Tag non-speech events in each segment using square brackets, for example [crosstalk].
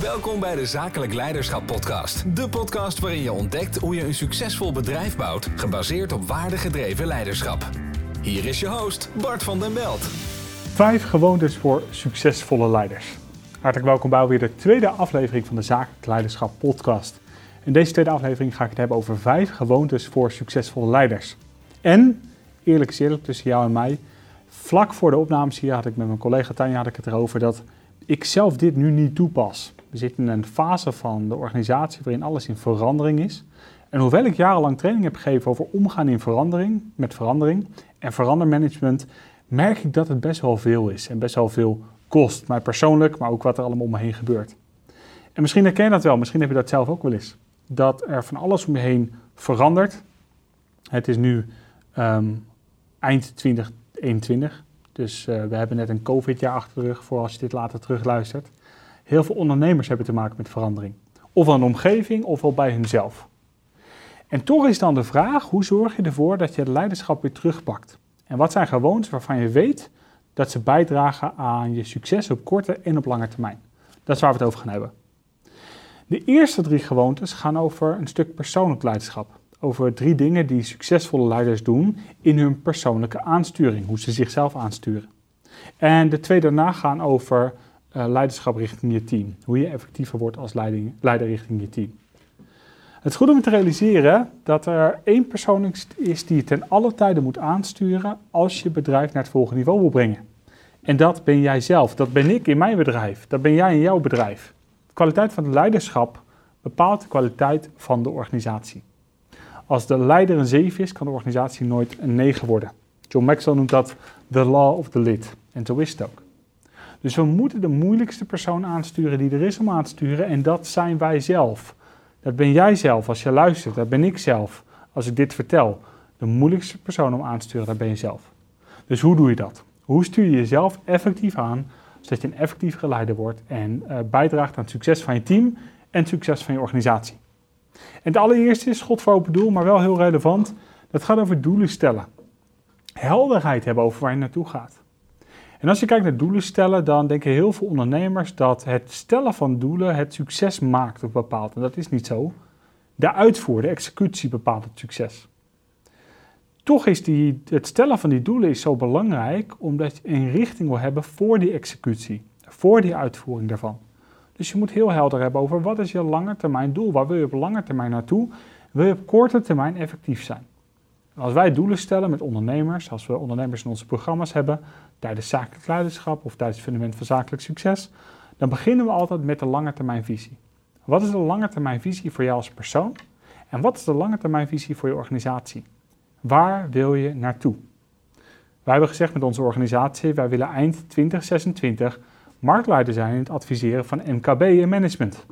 Welkom bij de Zakelijk Leiderschap Podcast. De podcast waarin je ontdekt hoe je een succesvol bedrijf bouwt, gebaseerd op waardegedreven leiderschap. Hier is je host, Bart van den Belt. Vijf gewoontes voor succesvolle leiders. Hartelijk welkom bij alweer de tweede aflevering van de Zakelijk Leiderschap Podcast. In deze tweede aflevering ga ik het hebben over vijf gewoontes voor succesvolle leiders. En, eerlijk is eerlijk tussen jou en mij, vlak voor de opnames hier had ik met mijn collega Tanja het erover dat ik zelf dit nu niet toepas. We zitten in een fase van de organisatie waarin alles in verandering is. En hoewel ik jarenlang training heb gegeven over omgaan in verandering, met verandering en verandermanagement, merk ik dat het best wel veel is en best wel veel kost. Mij persoonlijk, maar ook wat er allemaal om me heen gebeurt. En misschien herken je dat wel, misschien heb je dat zelf ook wel eens. Dat er van alles om je heen verandert. Het is nu ehm, eind 2021, dus uh, we hebben net een COVID-jaar achter de rug voor als je dit later terugluistert. Heel veel ondernemers hebben te maken met verandering. Of aan de omgeving, ofwel bij hunzelf. En toch is dan de vraag, hoe zorg je ervoor dat je het leiderschap weer terugpakt? En wat zijn gewoontes waarvan je weet dat ze bijdragen aan je succes op korte en op lange termijn? Dat is waar we het over gaan hebben. De eerste drie gewoontes gaan over een stuk persoonlijk leiderschap. Over drie dingen die succesvolle leiders doen in hun persoonlijke aansturing, hoe ze zichzelf aansturen. En de twee daarna gaan over uh, leiderschap richting je team. Hoe je effectiever wordt als leider richting je team. Het is goed om te realiseren dat er één persoon is die je ten alle tijden moet aansturen als je bedrijf naar het volgende niveau wil brengen. En dat ben jij zelf. Dat ben ik in mijn bedrijf. Dat ben jij in jouw bedrijf. De kwaliteit van het leiderschap bepaalt de kwaliteit van de organisatie. Als de leider een 7 is, kan de organisatie nooit een 9 worden. John Maxwell noemt dat the law of the lid. En zo is het ook. Dus we moeten de moeilijkste persoon aansturen die er is om aan te sturen. En dat zijn wij zelf. Dat ben jij zelf als je luistert. Dat ben ik zelf als ik dit vertel. De moeilijkste persoon om aan te sturen, dat ben je zelf. Dus hoe doe je dat? Hoe stuur je jezelf effectief aan, zodat je een effectief geleider wordt en uh, bijdraagt aan het succes van je team en het succes van je organisatie? En het allereerste is God voor open doel, maar wel heel relevant. Dat gaat over doelen stellen. Helderheid hebben over waar je naartoe gaat. En als je kijkt naar doelen stellen, dan denken heel veel ondernemers dat het stellen van doelen het succes maakt of bepaalt. En dat is niet zo. De uitvoer, de executie bepaalt het succes. Toch is die, het stellen van die doelen is zo belangrijk omdat je een richting wil hebben voor die executie, voor die uitvoering daarvan. Dus je moet heel helder hebben over wat is je lange termijn doel, waar wil je op lange termijn naartoe, wil je op korte termijn effectief zijn. Als wij doelen stellen met ondernemers, als we ondernemers in onze programma's hebben, tijdens zakelijk leiderschap of tijdens het fundament van zakelijk succes, dan beginnen we altijd met de lange termijn visie. Wat is de lange termijn visie voor jou als persoon? En wat is de lange termijn visie voor je organisatie? Waar wil je naartoe? Wij hebben gezegd met onze organisatie, wij willen eind 2026 marktleider zijn in het adviseren van MKB en management.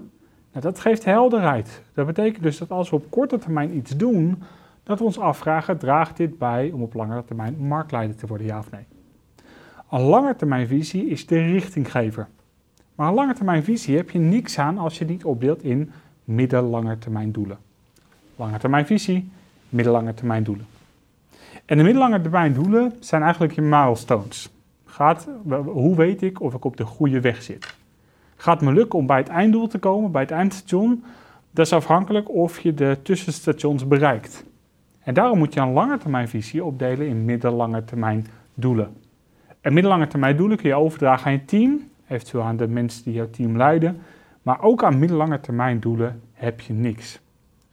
Nou, dat geeft helderheid. Dat betekent dus dat als we op korte termijn iets doen, dat we ons afvragen, draagt dit bij om op langere termijn marktleider te worden, ja of nee? Een langetermijnvisie is de richtinggever. Maar een langetermijnvisie heb je niks aan als je niet opdeelt in middellange termijn doelen. Langetermijnvisie, middellange termijn doelen. En de middellange termijn doelen zijn eigenlijk je milestones. Gaat, hoe weet ik of ik op de goede weg zit? Gaat me lukken om bij het einddoel te komen, bij het eindstation? Dat is afhankelijk of je de tussenstations bereikt. En daarom moet je een lange termijn visie opdelen in middellange termijn doelen. En middellange termijn doelen kun je overdragen aan je team, eventueel aan de mensen die jouw team leiden. Maar ook aan middellange termijn doelen heb je niks.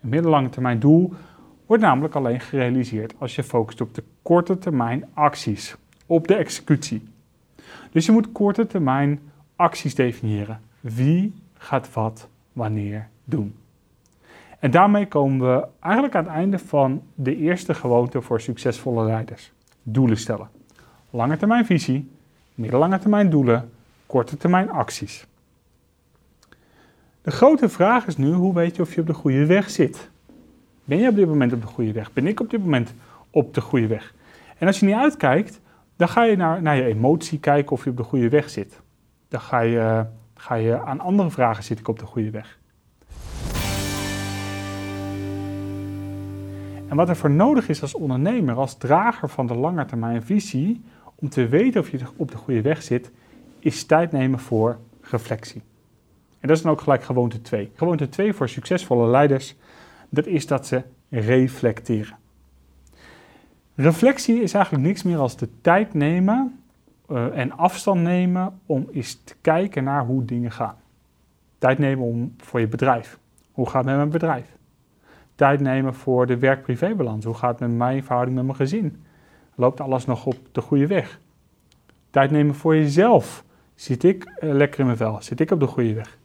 Een middellange termijn doel wordt namelijk alleen gerealiseerd als je focust op de korte termijn acties, op de executie. Dus je moet korte termijn acties definiëren. Wie gaat wat wanneer doen? En daarmee komen we eigenlijk aan het einde van de eerste gewoonte voor succesvolle leiders: doelen stellen. Lange termijn visie, middellange termijn doelen, korte termijn acties. De grote vraag is nu: hoe weet je of je op de goede weg zit? Ben je op dit moment op de goede weg? Ben ik op dit moment op de goede weg? En als je niet uitkijkt, dan ga je naar, naar je emotie kijken of je op de goede weg zit. Dan ga je, ga je aan andere vragen: zit ik op de goede weg? En wat er voor nodig is als ondernemer, als drager van de lange termijn visie, om te weten of je op de goede weg zit, is tijd nemen voor reflectie. En dat is dan ook gelijk gewoonte 2. Gewoonte 2 voor succesvolle leiders, dat is dat ze reflecteren. Reflectie is eigenlijk niks meer als de tijd nemen uh, en afstand nemen om eens te kijken naar hoe dingen gaan. Tijd nemen om, voor je bedrijf. Hoe gaat het met mijn bedrijf? Tijd nemen voor de werk-privébalans. Hoe gaat het met mijn verhouding met mijn gezin? Loopt alles nog op de goede weg? Tijd nemen voor jezelf. Zit ik uh, lekker in mijn vel? Zit ik op de goede weg?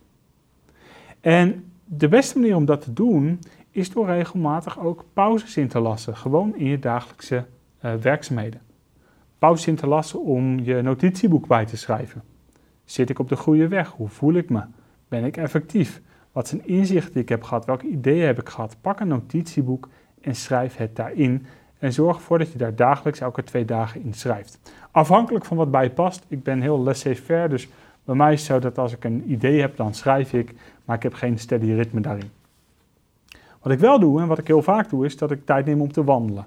En de beste manier om dat te doen is door regelmatig ook pauzes in te lassen. Gewoon in je dagelijkse uh, werkzaamheden. Pauzes in te lassen om je notitieboek bij te schrijven. Zit ik op de goede weg? Hoe voel ik me? Ben ik effectief? Wat zijn inzichten die ik heb gehad? Welke ideeën heb ik gehad? Pak een notitieboek en schrijf het daarin. En zorg ervoor dat je daar dagelijks elke twee dagen in schrijft. Afhankelijk van wat bij je past. Ik ben heel laissez-faire, dus bij mij is het zo dat als ik een idee heb, dan schrijf ik. Maar ik heb geen steady ritme daarin. Wat ik wel doe en wat ik heel vaak doe, is dat ik tijd neem om te wandelen.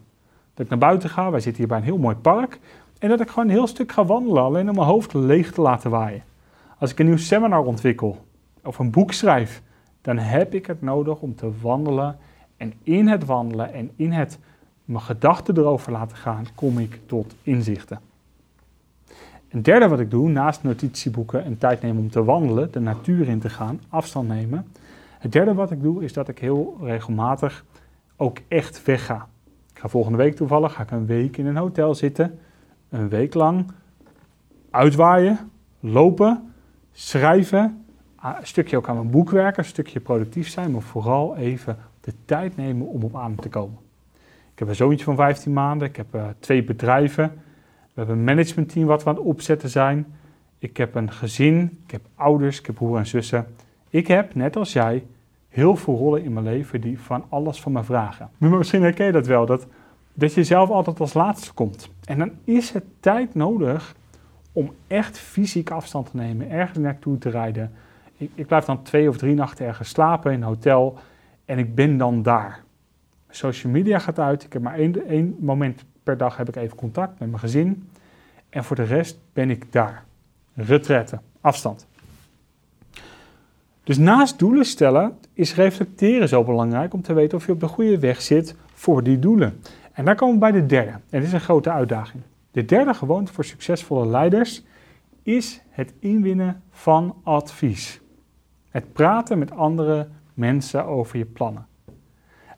Dat ik naar buiten ga, wij zitten hier bij een heel mooi park. En dat ik gewoon een heel stuk ga wandelen, alleen om mijn hoofd leeg te laten waaien. Als ik een nieuw seminar ontwikkel of een boek schrijf, dan heb ik het nodig om te wandelen. En in het wandelen en in het mijn gedachten erover laten gaan, kom ik tot inzichten. Een derde wat ik doe, naast notitieboeken en tijd nemen om te wandelen, de natuur in te gaan, afstand nemen. Het derde wat ik doe, is dat ik heel regelmatig ook echt wegga. Ik ga volgende week toevallig, ga ik een week in een hotel zitten, een week lang uitwaaien, lopen, schrijven, een stukje ook aan mijn boek werken, een stukje productief zijn, maar vooral even de tijd nemen om op adem te komen. Ik heb een zoontje van 15 maanden, ik heb uh, twee bedrijven, we hebben een managementteam wat we aan het opzetten zijn. Ik heb een gezin, ik heb ouders, ik heb broer en zussen. Ik heb, net als jij, heel veel rollen in mijn leven die van alles van me vragen. Maar misschien herken je dat wel, dat, dat je zelf altijd als laatste komt. En dan is het tijd nodig om echt fysiek afstand te nemen, ergens naartoe te rijden. Ik, ik blijf dan twee of drie nachten ergens slapen in een hotel en ik ben dan daar. Social media gaat uit, ik heb maar één, één moment per dag heb ik even contact met mijn gezin. En voor de rest ben ik daar. Retretten, afstand. Dus naast doelen stellen is reflecteren zo belangrijk om te weten of je op de goede weg zit voor die doelen. En daar komen we bij de derde. En dit is een grote uitdaging. De derde gewoonte voor succesvolle leiders is het inwinnen van advies. Het praten met andere mensen over je plannen.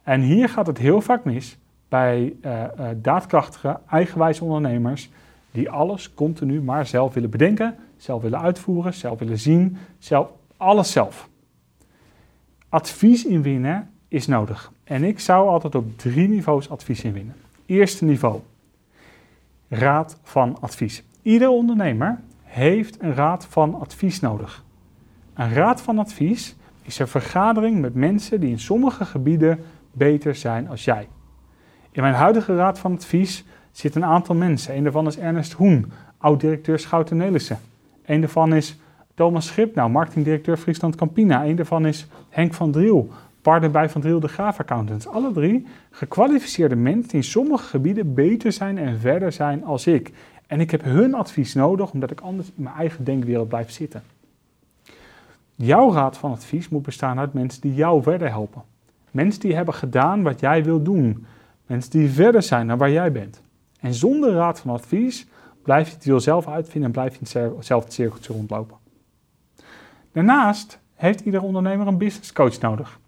En hier gaat het heel vaak mis bij uh, uh, daadkrachtige, eigenwijze ondernemers die alles continu maar zelf willen bedenken, zelf willen uitvoeren, zelf willen zien, zelf, alles zelf. Advies inwinnen is nodig. En ik zou altijd op drie niveaus advies inwinnen. Eerste niveau, raad van advies. Ieder ondernemer heeft een raad van advies nodig. Een raad van advies is een vergadering met mensen die in sommige gebieden beter zijn als jij. In mijn huidige raad van advies zit een aantal mensen. Een daarvan is Ernest Hoen, oud-directeur Schouten Nelissen. Een daarvan is Thomas Schipnau, marketingdirecteur Friesland Campina. Een daarvan is Henk van Driel, partner bij Van Driel de Graaf Accountants. Alle drie gekwalificeerde mensen die in sommige gebieden beter zijn en verder zijn als ik. En ik heb hun advies nodig, omdat ik anders in mijn eigen denkwereld blijf zitten. Jouw raad van advies moet bestaan uit mensen die jou verder helpen. Mensen die hebben gedaan wat jij wil doen. Mensen die verder zijn dan waar jij bent. En zonder raad van advies blijf je het zelf uitvinden en blijf je in hetzelfde cirkeltje rondlopen. Daarnaast heeft ieder ondernemer een business coach nodig.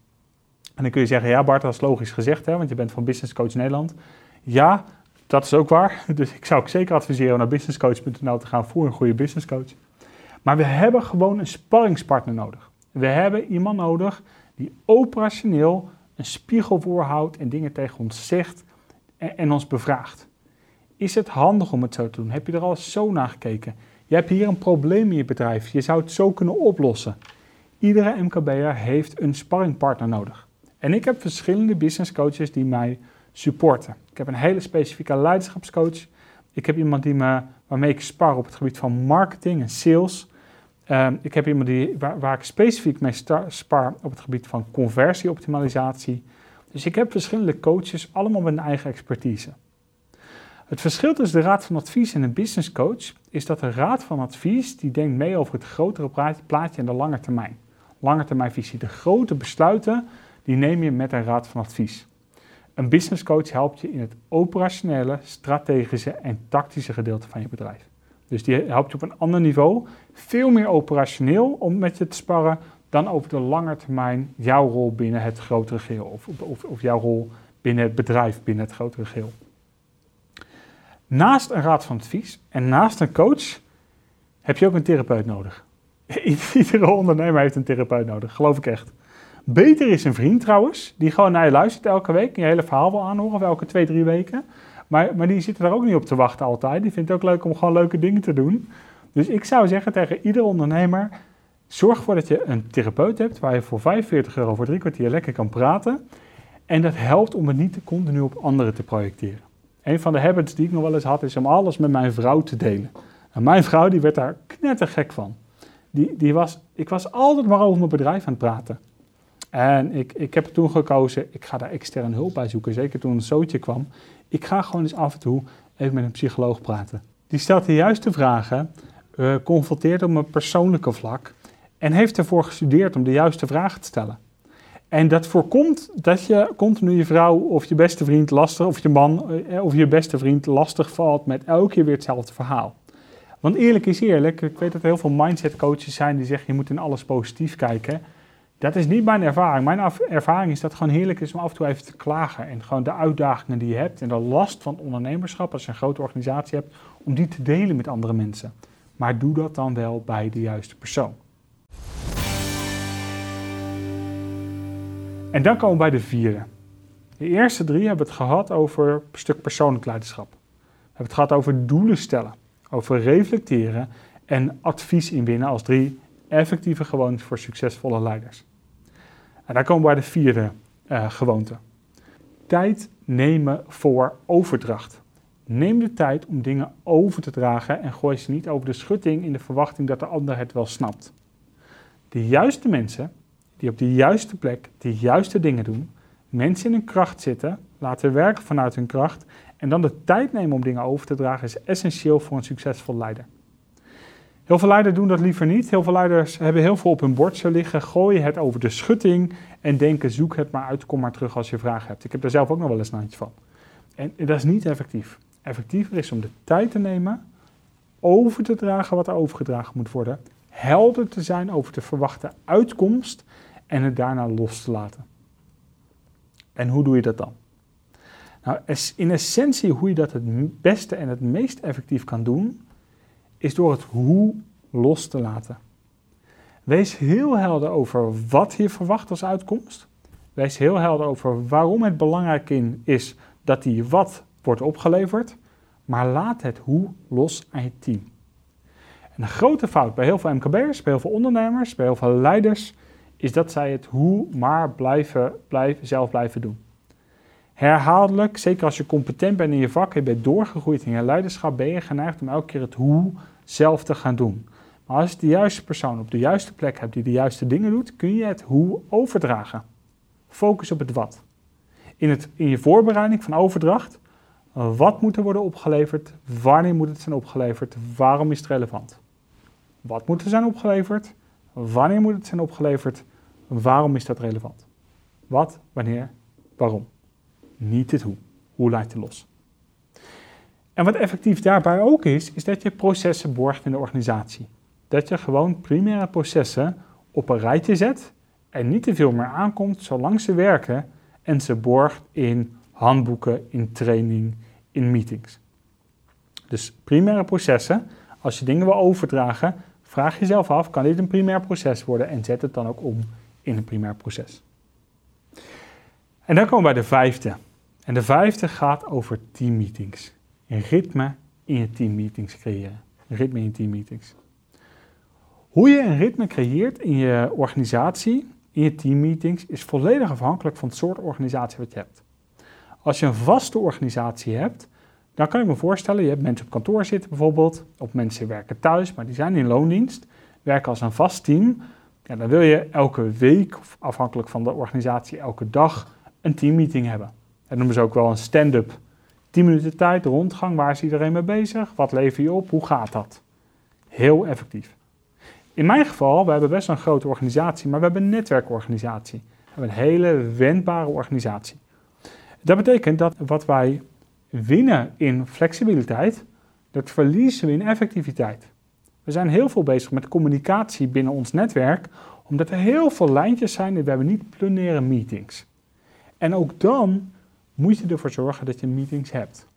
En dan kun je zeggen, ja Bart, dat is logisch gezegd, hè, want je bent van Business Coach Nederland. Ja, dat is ook waar. [laughs] Dus ik zou ook zeker adviseren om naar businesscoach.nl te gaan voor een goede business coach. Maar we hebben gewoon een sparringspartner nodig. We hebben iemand nodig die operationeel een spiegel voorhoudt en dingen tegen ons zegt en, ons bevraagt. Is het handig om het zo te doen? Heb je er al zo naar gekeken? Je hebt hier een probleem in je bedrijf. Je zou het zo kunnen oplossen. Iedere MKB'er heeft een sparringpartner nodig. En ik heb verschillende business coaches die mij supporten. Ik heb een hele specifieke leiderschapscoach. Ik heb iemand die me, waarmee ik spar op het gebied van marketing en sales. Um, ik heb iemand die, waar, ik specifiek mee spar op het gebied van conversieoptimalisatie. Dus ik heb verschillende coaches, allemaal met een eigen expertise. Het verschil tussen de raad van advies en een business coach is dat de raad van advies die denkt mee over het grotere plaatje en de lange termijn. langetermijnvisie. De grote besluiten, die neem je met een raad van advies. Een business coach helpt je in het operationele, strategische en tactische gedeelte van je bedrijf. Dus die helpt je op een ander niveau, veel meer operationeel om met je te sparren dan over de lange termijn jouw rol binnen het grotere geheel of, of, of jouw rol binnen het bedrijf, binnen het grotere geheel. Naast een raad van advies en naast een coach heb je ook een therapeut nodig. [laughs] Iedere ondernemer heeft een therapeut nodig, geloof ik echt. Beter is een vriend trouwens, die gewoon naar je luistert elke week, je hele verhaal wil aanhoren, of elke twee, drie weken. Maar, maar die zit er ook niet op te wachten altijd. Die vindt het ook leuk om gewoon leuke dingen te doen. Dus ik zou zeggen tegen ieder ondernemer, zorg ervoor dat je een therapeut hebt waar je voor 45 euro voor drie kwartier lekker kan praten. En dat helpt om het niet continu op anderen te projecteren. Een van de habits die ik nog wel eens had, is om alles met mijn vrouw te delen. En mijn vrouw die werd daar knettergek van. Die, die was, ik was altijd maar over mijn bedrijf aan het praten. En ik, ik heb toen gekozen, ik ga daar externe hulp bij zoeken. Zeker toen een zootje kwam. Ik ga gewoon eens af en toe even met een psycholoog praten. Die stelt de juiste vragen, uh, confronteert op een persoonlijke vlak en heeft ervoor gestudeerd om de juiste vragen te stellen. En dat voorkomt dat je continu je vrouw of je beste vriend lastig, of je man eh, of je beste vriend lastig valt met elke keer weer hetzelfde verhaal. Want eerlijk is eerlijk, ik weet dat er heel veel mindset coaches zijn die zeggen je moet in alles positief kijken. Dat is niet mijn ervaring. Mijn ervaring is dat het gewoon heerlijk is om af en toe even te klagen. En gewoon de uitdagingen die je hebt en de last van ondernemerschap als je een grote organisatie hebt, om die te delen met andere mensen. Maar doe dat dan wel bij de juiste persoon. En dan komen we bij de vierde. De eerste drie hebben het gehad over een stuk persoonlijk leiderschap. We hebben het gehad over doelen stellen, over reflecteren en advies inwinnen als drie effectieve gewoontes voor succesvolle leiders. En daar komen we bij de vierde uh, gewoonte. Tijd nemen voor overdracht. Neem de tijd om dingen over te dragen en gooi ze niet over de schutting in de verwachting dat de ander het wel snapt. De juiste mensen die op de juiste plek de juiste dingen doen, mensen in hun kracht zitten, laten werken vanuit hun kracht en dan de tijd nemen om dingen over te dragen is essentieel voor een succesvol leider. Heel veel leiders doen dat liever niet. Heel veel leiders hebben heel veel op hun bordje liggen, gooien het over de schutting en denken zoek het maar uit, kom maar terug als je vragen hebt. Ik heb daar zelf ook nog wel eens een handje van. En dat is niet effectief. Effectiever is om de tijd te nemen, over te dragen wat er overgedragen moet worden, helder te zijn over de verwachte uitkomst en het daarna los te laten. En hoe doe je dat dan? Nou, in essentie hoe je dat het beste en het meest effectief kan doen, is door het hoe los te laten. Wees heel helder over wat je verwacht als uitkomst. Wees heel helder over waarom het belangrijk is dat die wat wordt opgeleverd. Maar laat het hoe los aan je team. En een grote fout bij heel veel MKB'ers, bij heel veel ondernemers, bij heel veel leiders, is dat zij het hoe maar blijven, blijven, zelf blijven doen. Herhaaldelijk, zeker als je competent bent in je vak en bent doorgegroeid in je leiderschap, ben je geneigd om elke keer het hoe zelf te gaan doen. Maar als je de juiste persoon op de juiste plek hebt die de juiste dingen doet, kun je het hoe overdragen. Focus op het wat. In, het, in je voorbereiding van overdracht, wat moet er worden opgeleverd? Wanneer moet het zijn opgeleverd? Waarom is het relevant? Wat moet er zijn opgeleverd? Wanneer moet het zijn opgeleverd? Waarom is dat relevant? Wat, wanneer, waarom? Niet het hoe. Hoe laat je los? En wat effectief daarbij ook is, is dat je processen borgt in de organisatie. Dat je gewoon primaire processen op een rijtje zet en niet te veel meer aankomt zolang ze werken en ze borgt in handboeken, in training, in meetings. Dus primaire processen, als je dingen wil overdragen, vraag jezelf af, kan dit een primair proces worden en zet het dan ook om in een primair proces. En dan komen we bij de vijfde. En de vijfde gaat over teammeetings. Ritme in je teammeetings creëren. Ritme in je teammeetings. Hoe je een ritme creëert in je organisatie, in je teammeetings, is volledig afhankelijk van het soort organisatie wat je hebt. Als je een vaste organisatie hebt, dan kan je me voorstellen, je hebt mensen op kantoor zitten bijvoorbeeld, of mensen werken thuis, maar die zijn in loondienst, werken als een vast team. Ja, dan wil je elke week, of afhankelijk van de organisatie, elke dag een teammeeting hebben. Dat noemen ze ook wel een stand-up. 10 minuten tijd, rondgang, waar is iedereen mee bezig? Wat lever je op? Hoe gaat dat? Heel effectief. In mijn geval, we hebben best een grote organisatie, maar we hebben een netwerkorganisatie. We hebben een hele wendbare organisatie. Dat betekent dat wat wij winnen in flexibiliteit, dat verliezen we in effectiviteit. We zijn heel veel bezig met communicatie binnen ons netwerk, omdat er heel veel lijntjes zijn en we hebben niet plenaire meetings. En ook dan moet je ervoor zorgen dat je meetings hebt.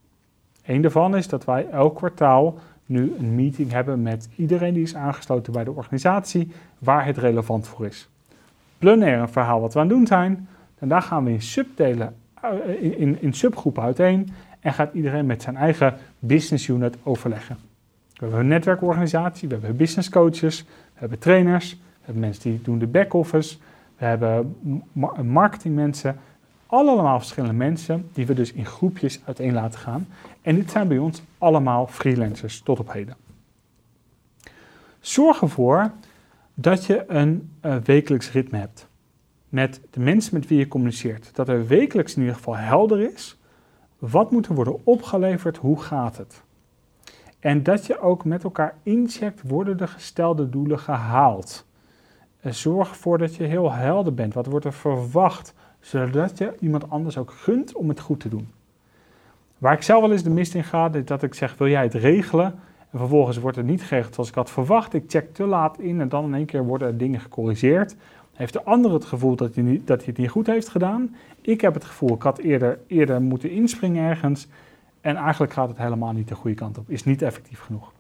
Een daarvan is dat wij elk kwartaal nu een meeting hebben met iedereen die is aangesloten bij de organisatie, waar het relevant voor is. Plenair een verhaal wat we aan het doen zijn, en daar gaan we in subdelen, eh, in, in, in subgroepen uiteen en gaat iedereen met zijn eigen business unit overleggen. We hebben een netwerkorganisatie, we hebben business coaches, we hebben trainers, we hebben mensen die doen de back-office, we hebben marketingmensen, allemaal verschillende mensen die we dus in groepjes uiteen laten gaan. En dit zijn bij ons allemaal freelancers tot op heden. Zorg ervoor dat je een uh, wekelijks ritme hebt met de mensen met wie je communiceert. Dat er wekelijks in ieder geval helder is wat moet er worden opgeleverd, hoe gaat het. En dat je ook met elkaar incheckt, worden de gestelde doelen gehaald. Zorg ervoor dat je heel helder bent. Wat wordt er verwacht? Zodat je iemand anders ook gunt om het goed te doen. Waar ik zelf wel eens de mist in ga, is dat ik zeg, wil jij het regelen? En vervolgens wordt het niet geregeld zoals ik had verwacht. Ik check te laat in en dan in één keer worden er dingen gecorrigeerd. Heeft de ander het gevoel dat hij, niet, dat hij het niet goed heeft gedaan? Ik heb het gevoel, ik had eerder, eerder moeten inspringen ergens. En eigenlijk gaat het helemaal niet de goede kant op. Is niet effectief genoeg.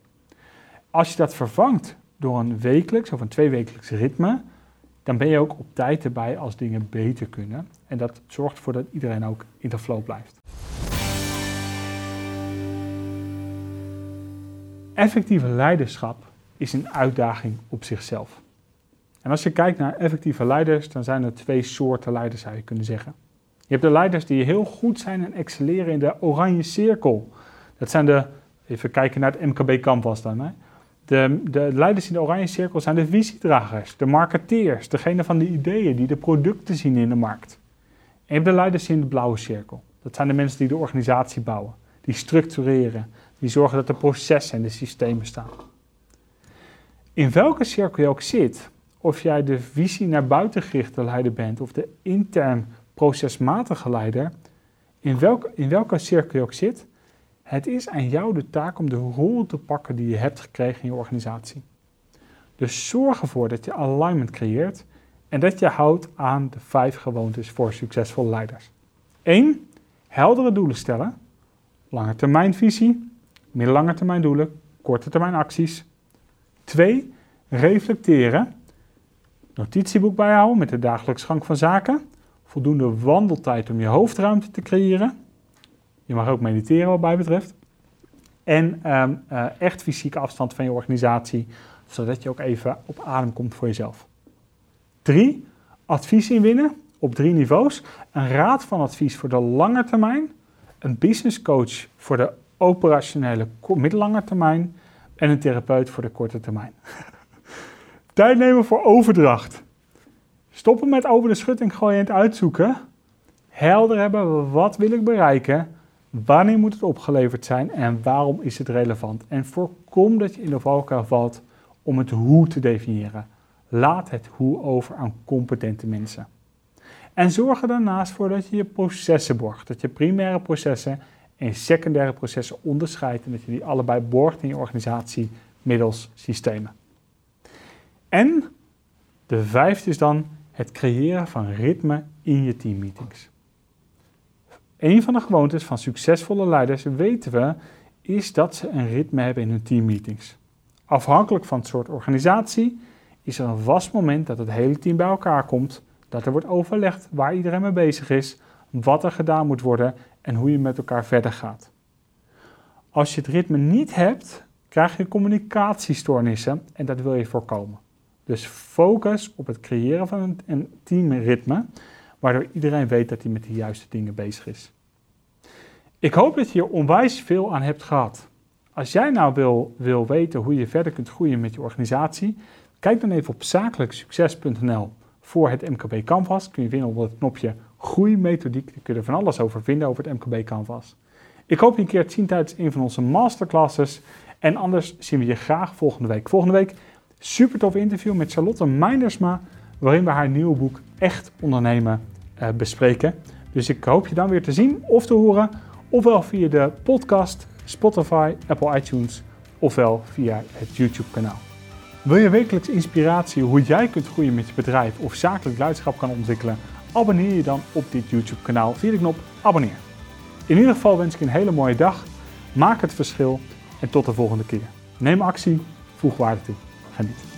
Als je dat vervangt door een wekelijks of een tweewekelijks ritme, dan ben je ook op tijd erbij als dingen beter kunnen. En dat zorgt ervoor dat iedereen ook in de flow blijft. Effectieve leiderschap is een uitdaging op zichzelf. En als je kijkt naar effectieve leiders, dan zijn er twee soorten leiders, zou je kunnen zeggen. Je hebt de leiders die heel goed zijn en excelleren in de oranje cirkel. Dat zijn de, even kijken naar het MKB Canvas dan. Hè. De, de leiders in de oranje cirkel zijn de visiedragers, de marketeers, degene van de ideeën die de producten zien in de markt. En de leiders in de blauwe cirkel. Dat zijn de mensen die de organisatie bouwen, die structureren, die zorgen dat de processen en de systemen staan. In welke cirkel je ook zit, of jij de visie naar buiten gerichte leider bent of de intern procesmatige leider, in, welk, in welke cirkel je ook zit, het is aan jou de taak om de rol te pakken die je hebt gekregen in je organisatie. Dus zorg ervoor dat je alignment creëert en dat je houdt aan de vijf gewoontes voor succesvolle leiders. 1. Heldere doelen stellen. Lange termijn visie, middellange termijn doelen, korte termijn acties. 2. Reflecteren. Notitieboek bijhouden met de dagelijks gang van zaken. Voldoende wandeltijd om je hoofdruimte te creëren. Je mag ook mediteren wat mij betreft. En um, uh, echt fysieke afstand van je organisatie, zodat je ook even op adem komt voor jezelf. 3. Advies inwinnen op drie niveaus. Een raad van advies voor de lange termijn. Een business coach voor de operationele middellange termijn. En een therapeut voor de korte termijn. [laughs] Tijd nemen voor overdracht. Stoppen met over de schutting gooien en het uitzoeken. Helder hebben, wat wil ik bereiken? Wanneer moet het opgeleverd zijn en waarom is het relevant? En voorkom dat je in de valkuil valt om het hoe te definiëren. Laat het hoe over aan competente mensen. En zorg er daarnaast voor dat je je processen borgt. Dat je primaire processen en secundaire processen onderscheidt en dat je die allebei borgt in je organisatie middels systemen. En de vijfde is dan het creëren van ritme in je teammeetings. Een van de gewoontes van succesvolle leiders, weten we, is dat ze een ritme hebben in hun teammeetings. Afhankelijk van het soort organisatie is er een vast moment dat het hele team bij elkaar komt, dat er wordt overlegd waar iedereen mee bezig is, wat er gedaan moet worden en hoe je met elkaar verder gaat. Als je het ritme niet hebt, krijg je communicatiestoornissen en dat wil je voorkomen. Dus focus op het creëren van een, teamritme, waardoor iedereen weet dat hij met de juiste dingen bezig is. Ik hoop dat je hier onwijs veel aan hebt gehad. Als jij nou wil, wil weten hoe je verder kunt groeien met je organisatie, kijk dan even op zakelijksucces.nl voor het MKB Canvas. Kun je vinden op het knopje groeimethodiek. Daar kun je er van alles over vinden over het MKB Canvas. Ik hoop je een keer te zien tijdens een van onze masterclasses. En anders zien we je graag volgende week. Volgende week super tof interview met Charlotte Meinersma, waarin we haar nieuwe boek Echt Ondernemen uh, bespreken. Dus ik hoop je dan weer te zien of te horen, ofwel via de podcast, Spotify, Apple iTunes, ofwel via het YouTube kanaal. Wil je wekelijks inspiratie hoe jij kunt groeien met je bedrijf of zakelijk leiderschap kan ontwikkelen? Abonneer je dan op dit YouTube kanaal via de knop abonneer. In ieder geval wens ik een hele mooie dag. Maak het verschil en tot de volgende keer. Neem actie, voeg waarde toe. Geniet.